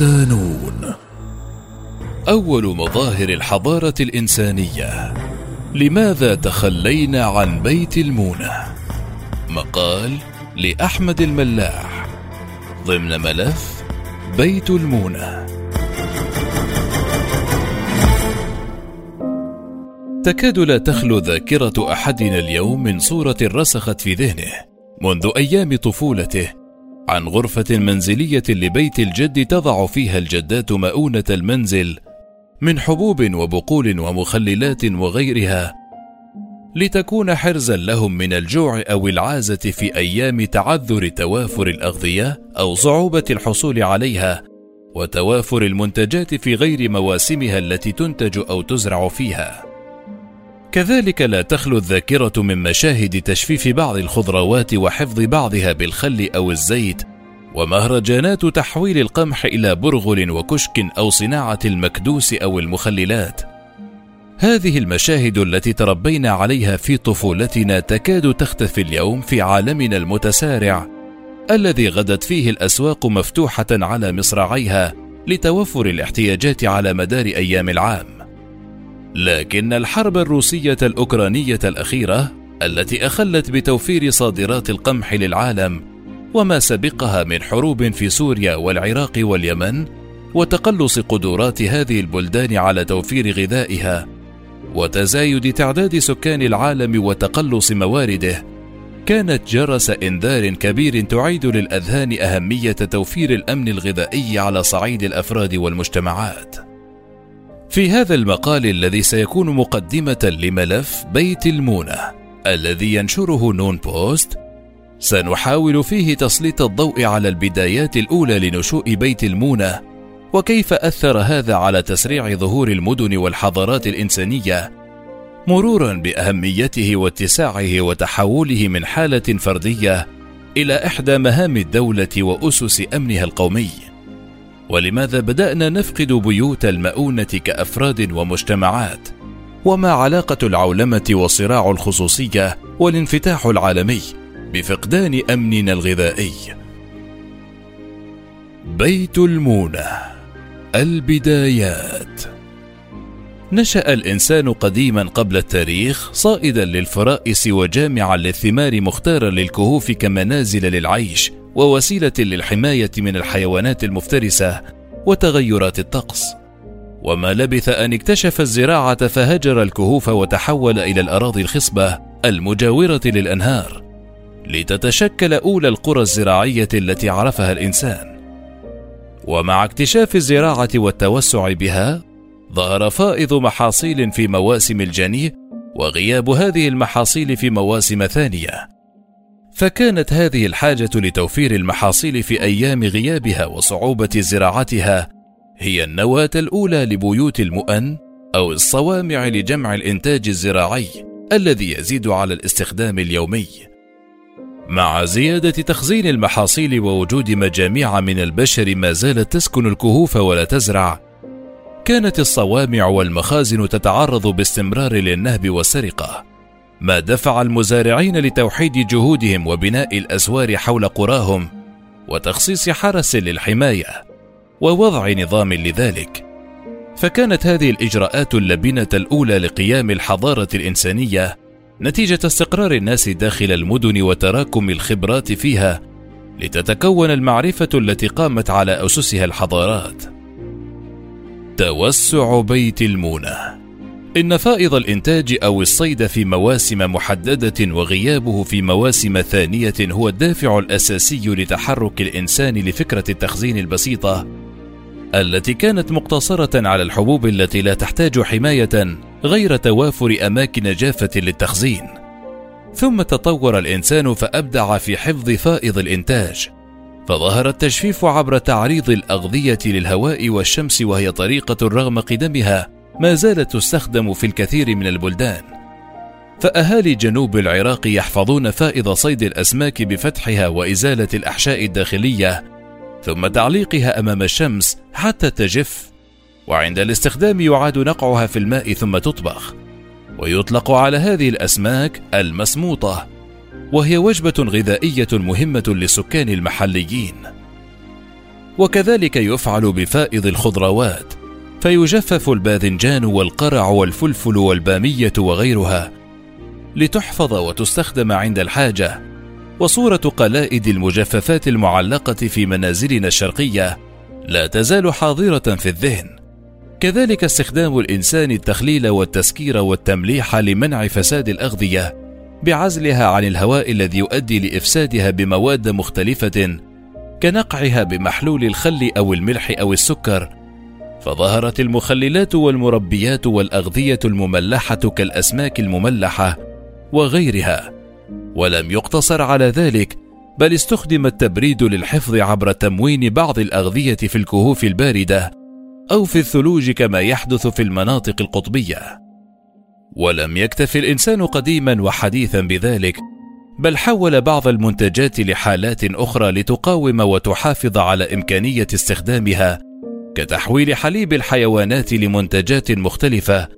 صدانون أول مظاهر الحضارة الإنسانية لماذا تخلينا عن بيت المونة؟ مقال لأحمد الملاح ضمن ملف بيت المونة تكاد لا تخلو ذاكرة أحدنا اليوم من صورة رسخت في ذهنه منذ أيام طفولته عن غرفة منزلية لبيت الجد تضع فيها الجدات مؤونة المنزل من حبوب وبقول ومخللات وغيرها لتكون حرزا لهم من الجوع أو العازة في أيام تعذر توافر الأغذية أو صعوبة الحصول عليها وتوافر المنتجات في غير مواسمها التي تنتج أو تزرع فيها. كذلك لا تخلو الذاكرة من مشاهد تجفيف بعض الخضروات وحفظ بعضها بالخل أو الزيت ومهرجانات تحويل القمح إلى برغل وكشك أو صناعة المكدوس أو المخللات. هذه المشاهد التي تربينا عليها في طفولتنا تكاد تختفي اليوم في عالمنا المتسارع الذي غدت فيه الأسواق مفتوحة على مصراعيها لتوفر الاحتياجات على مدار أيام العام. لكن الحرب الروسية الأوكرانية الأخيرة التي أخلت بتوفير صادرات القمح للعالم وما سبقها من حروب في سوريا والعراق واليمن وتقلص قدرات هذه البلدان على توفير غذائها وتزايد تعداد سكان العالم وتقلص موارده كانت جرس إنذار كبير تعيد للأذهان أهمية توفير الأمن الغذائي على صعيد الأفراد والمجتمعات. في هذا المقال الذي سيكون مقدمة لملف بيت المونة الذي ينشره نون بوست سنحاول فيه تسليط الضوء على البدايات الأولى لنشوء بيت المونة وكيف أثر هذا على تسريع ظهور المدن والحضارات الإنسانية مرورا بأهميته واتساعه وتحوله من حالة فردية إلى إحدى مهام الدولة وأسس أمنها القومي. ولماذا بدأنا نفقد بيوت المؤونة كأفراد ومجتمعات؟ وما علاقة العولمة وصراع الخصوصية والانفتاح العالمي؟ بفقدان أمننا الغذائي. بيت المونة البدايات. نشأ الإنسان قديما قبل التاريخ صائدا للفرائس وجامعا للثمار مختارا للكهوف كمنازل للعيش ووسيلة للحماية من الحيوانات المفترسة وتغيرات الطقس. وما لبث أن اكتشف الزراعة فهجر الكهوف وتحول إلى الأراضي الخصبة المجاورة للأنهار. لتتشكل أولى القرى الزراعية التي عرفها الإنسان. ومع اكتشاف الزراعة والتوسع بها ظهر فائض محاصيل في مواسم الجني وغياب هذه المحاصيل في مواسم ثانية. فكانت هذه الحاجة لتوفير المحاصيل في أيام غيابها وصعوبة زراعتها هي النواة الأولى لبيوت المؤن أو الصوامع لجمع الإنتاج الزراعي الذي يزيد على الاستخدام اليومي. مع زيادة تخزين المحاصيل ووجود مجاميع من البشر ما زالت تسكن الكهوف ولا تزرع، كانت الصوامع والمخازن تتعرض باستمرار للنهب والسرقة، ما دفع المزارعين لتوحيد جهودهم وبناء الأسوار حول قراهم، وتخصيص حرس للحماية، ووضع نظام لذلك. فكانت هذه الإجراءات اللبنة الأولى لقيام الحضارة الإنسانية نتيجة استقرار الناس داخل المدن وتراكم الخبرات فيها لتتكون المعرفة التي قامت على أسسها الحضارات. توسع بيت المونة إن فائض الإنتاج أو الصيد في مواسم محددة وغيابه في مواسم ثانية هو الدافع الأساسي لتحرك الإنسان لفكرة التخزين البسيطة التي كانت مقتصرة على الحبوب التي لا تحتاج حماية غير توافر أماكن جافة للتخزين. ثم تطور الإنسان فأبدع في حفظ فائض الإنتاج، فظهر التجفيف عبر تعريض الأغذية للهواء والشمس وهي طريقة رغم قدمها ما زالت تستخدم في الكثير من البلدان. فأهالي جنوب العراق يحفظون فائض صيد الأسماك بفتحها وإزالة الأحشاء الداخلية ثم تعليقها أمام الشمس حتى تجف وعند الاستخدام يعاد نقعها في الماء ثم تطبخ ويطلق على هذه الأسماك المسموطة وهي وجبة غذائية مهمة للسكان المحليين. وكذلك يفعل بفائض الخضروات فيجفف الباذنجان والقرع والفلفل والبامية وغيرها لتحفظ وتستخدم عند الحاجة وصورة قلائد المجففات المعلقة في منازلنا الشرقية لا تزال حاضرة في الذهن. كذلك استخدام الإنسان التخليل والتسكير والتمليح لمنع فساد الأغذية بعزلها عن الهواء الذي يؤدي لإفسادها بمواد مختلفة كنقعها بمحلول الخل أو الملح أو السكر. فظهرت المخللات والمربيات والأغذية المملحة كالأسماك المملحة وغيرها. ولم يقتصر على ذلك بل استخدم التبريد للحفظ عبر تموين بعض الأغذية في الكهوف الباردة. أو في الثلوج كما يحدث في المناطق القطبية. ولم يكتف الإنسان قديما وحديثا بذلك بل حول بعض المنتجات لحالات أخرى لتقاوم وتحافظ على إمكانية استخدامها كتحويل حليب الحيوانات لمنتجات مختلفة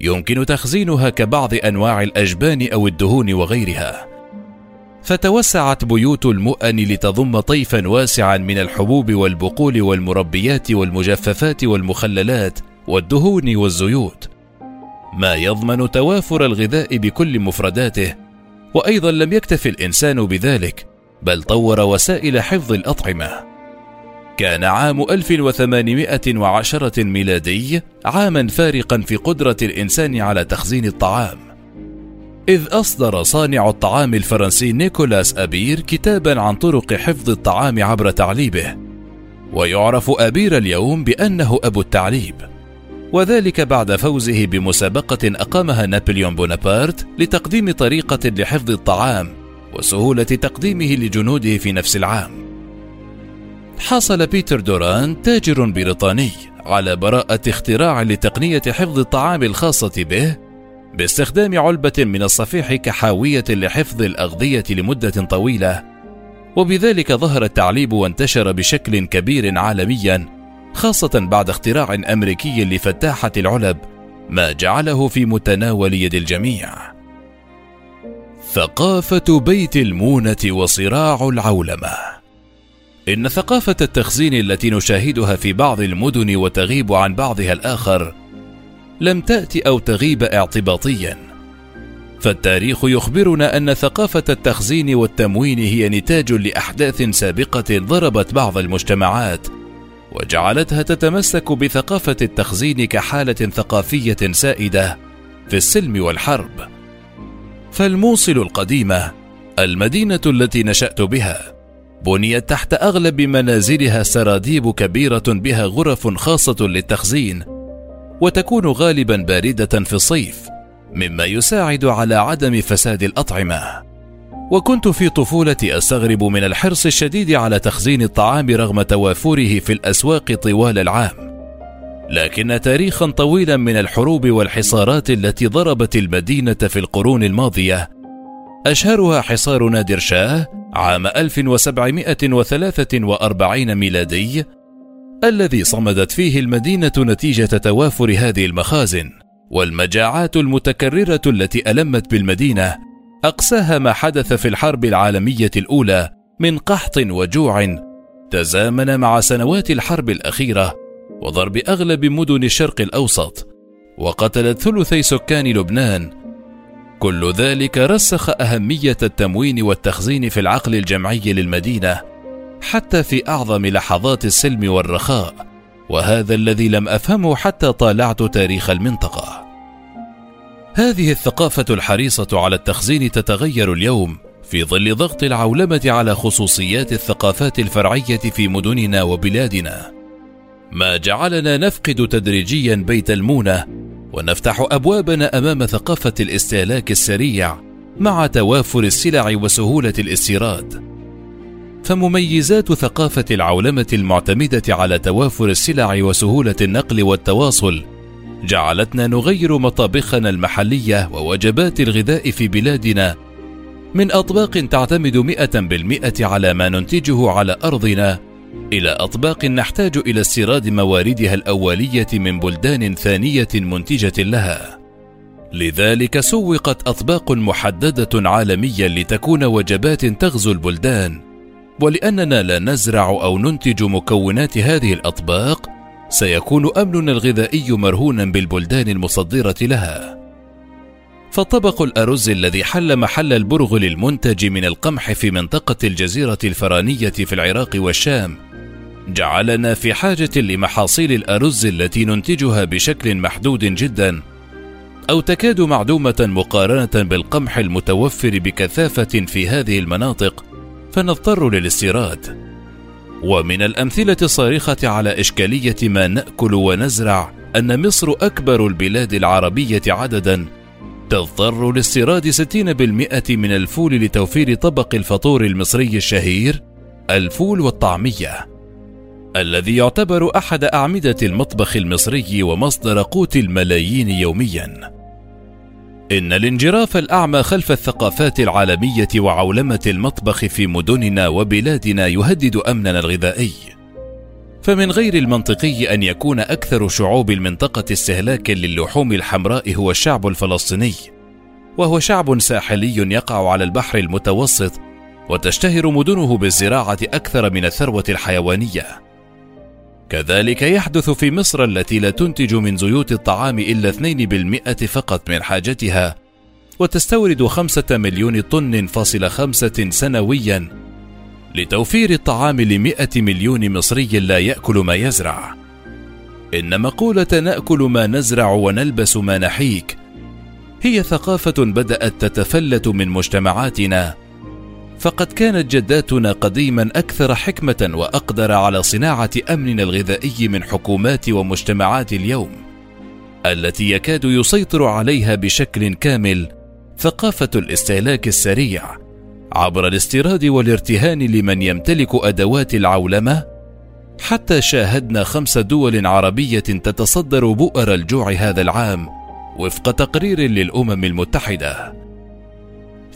يمكن تخزينها كبعض أنواع الأجبان أو الدهون وغيرها. فتوسعت بيوت المؤن لتضم طيفا واسعا من الحبوب والبقول والمربيات والمجففات والمخللات والدهون والزيوت. ما يضمن توافر الغذاء بكل مفرداته وأيضا لم يكتف الإنسان بذلك بل طور وسائل حفظ الأطعمة. كان عام 1810 ميلادي عاما فارقا في قدرة الإنسان على تخزين الطعام. إذ أصدر صانع الطعام الفرنسي نيكولاس أبير كتابا عن طرق حفظ الطعام عبر تعليبه ويعرف أبير اليوم بأنه أبو التعليب وذلك بعد فوزه بمسابقة أقامها نابليون بونابرت لتقديم طريقة لحفظ الطعام وسهولة تقديمه لجنوده في نفس العام. حصل بيتر دوران تاجر بريطاني على براءة اختراع لتقنية حفظ الطعام الخاصة به باستخدام علبة من الصفيح كحاوية لحفظ الأغذية لمدة طويلة وبذلك ظهر التعليب وانتشر بشكل كبير عالميا خاصة بعد اختراع أمريكي لفتاحة العلب ما جعله في متناول يد الجميع. ثقافة بيت المونة وصراع العولمة. إن ثقافة التخزين التي نشاهدها في بعض المدن وتغيب عن بعضها الآخر لم تأتي أو تغيب اعتباطيا. فالتاريخ يخبرنا أن ثقافة التخزين والتموين هي نتاج لأحداث سابقة ضربت بعض المجتمعات وجعلتها تتمسك بثقافة التخزين كحالة ثقافية سائدة في السلم والحرب. فالموصل القديمة المدينة التي نشأت بها بنيت تحت أغلب منازلها سراديب كبيرة بها غرف خاصة للتخزين وتكون غالبا باردة في الصيف مما يساعد على عدم فساد الأطعمة. وكنت في طفولتي أستغرب من الحرص الشديد على تخزين الطعام رغم توافره في الأسواق طوال العام. لكن تاريخا طويلا من الحروب والحصارات التي ضربت المدينة في القرون الماضية أشهرها حصار نادر شاه عام 1743 ميلادي الذي صمدت فيه المدينة نتيجة توافر هذه المخازن والمجاعات المتكررة التي ألمت بالمدينة أقساها ما حدث في الحرب العالمية الأولى من قحط وجوع تزامن مع سنوات الحرب الأخيرة وضرب أغلب مدن الشرق الأوسط وقتلت ثلثي سكان لبنان. كل ذلك رسخ أهمية التموين والتخزين في العقل الجمعي للمدينة. حتى في أعظم لحظات السلم والرخاء وهذا الذي لم أفهمه حتى طالعت تاريخ المنطقة. هذه الثقافة الحريصة على التخزين تتغير اليوم في ظل ضغط العولمة على خصوصيات الثقافات الفرعية في مدننا وبلادنا. ما جعلنا نفقد تدريجيا بيت المونة ونفتح أبوابنا أمام ثقافة الاستهلاك السريع مع توافر السلع وسهولة الاستيراد. فمميزات ثقافة العولمة المعتمدة على توافر السلع وسهولة النقل والتواصل. جعلتنا نغير مطابخنا المحلية ووجبات الغذاء في بلادنا. من أطباق تعتمد مئة بالمئة على ما ننتجه على أرضنا إلى أطباق نحتاج إلى استيراد مواردها الأولية من بلدان ثانية منتجة لها. لذلك سوقت أطباق محددة عالميا لتكون وجبات تغزو البلدان. ولأننا لا نزرع أو ننتج مكونات هذه الأطباق سيكون أمننا الغذائي مرهونا بالبلدان المصدرة لها. فطبق الأرز الذي حل محل البرغل المنتج من القمح في منطقة الجزيرة الفرانية في العراق والشام جعلنا في حاجة لمحاصيل الأرز التي ننتجها بشكل محدود جدا أو تكاد معدومة مقارنة بالقمح المتوفر بكثافة في هذه المناطق فنضطر للاستيراد. ومن الأمثلة الصارخة على إشكالية ما نأكل ونزرع أن مصر أكبر البلاد العربية عددا تضطر لاستيراد 60% من الفول لتوفير طبق الفطور المصري الشهير الفول والطعمية الذي يعتبر أحد أعمدة المطبخ المصري ومصدر قوت الملايين يوميا. إن الانجراف الأعمى خلف الثقافات العالمية وعولمة المطبخ في مدننا وبلادنا يهدد أمننا الغذائي. فمن غير المنطقي أن يكون أكثر شعوب المنطقة استهلاكا للحوم الحمراء هو الشعب الفلسطيني. وهو شعب ساحلي يقع على البحر المتوسط وتشتهر مدنه بالزراعة أكثر من الثروة الحيوانية. كذلك يحدث في مصر التي لا تنتج من زيوت الطعام إلا 2% فقط من حاجتها وتستورد خمسة مليون طن فاصل خمسة سنويا لتوفير الطعام لمئة مليون مصري لا يأكل ما يزرع. إن مقولة نأكل ما نزرع ونلبس ما نحيك هي ثقافة بدأت تتفلت من مجتمعاتنا فقد كانت جداتنا قديما أكثر حكمة وأقدر على صناعة أمننا الغذائي من حكومات ومجتمعات اليوم التي يكاد يسيطر عليها بشكل كامل ثقافة الاستهلاك السريع عبر الاستيراد والارتهان لمن يمتلك أدوات العولمة. حتى شاهدنا خمس دول عربية تتصدر بؤر الجوع هذا العام وفق تقرير للأمم المتحدة.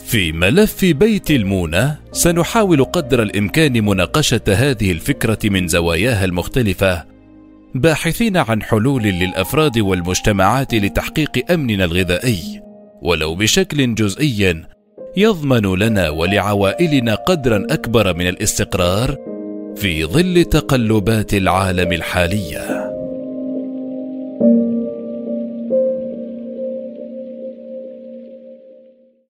في ملف بيت المونة سنحاول قدر الإمكان مناقشة هذه الفكرة من زواياها المختلفة باحثين عن حلول للأفراد والمجتمعات لتحقيق أمننا الغذائي. ولو بشكل جزئي يضمن لنا ولعوائلنا قدرا أكبر من الاستقرار في ظل تقلبات العالم الحالية.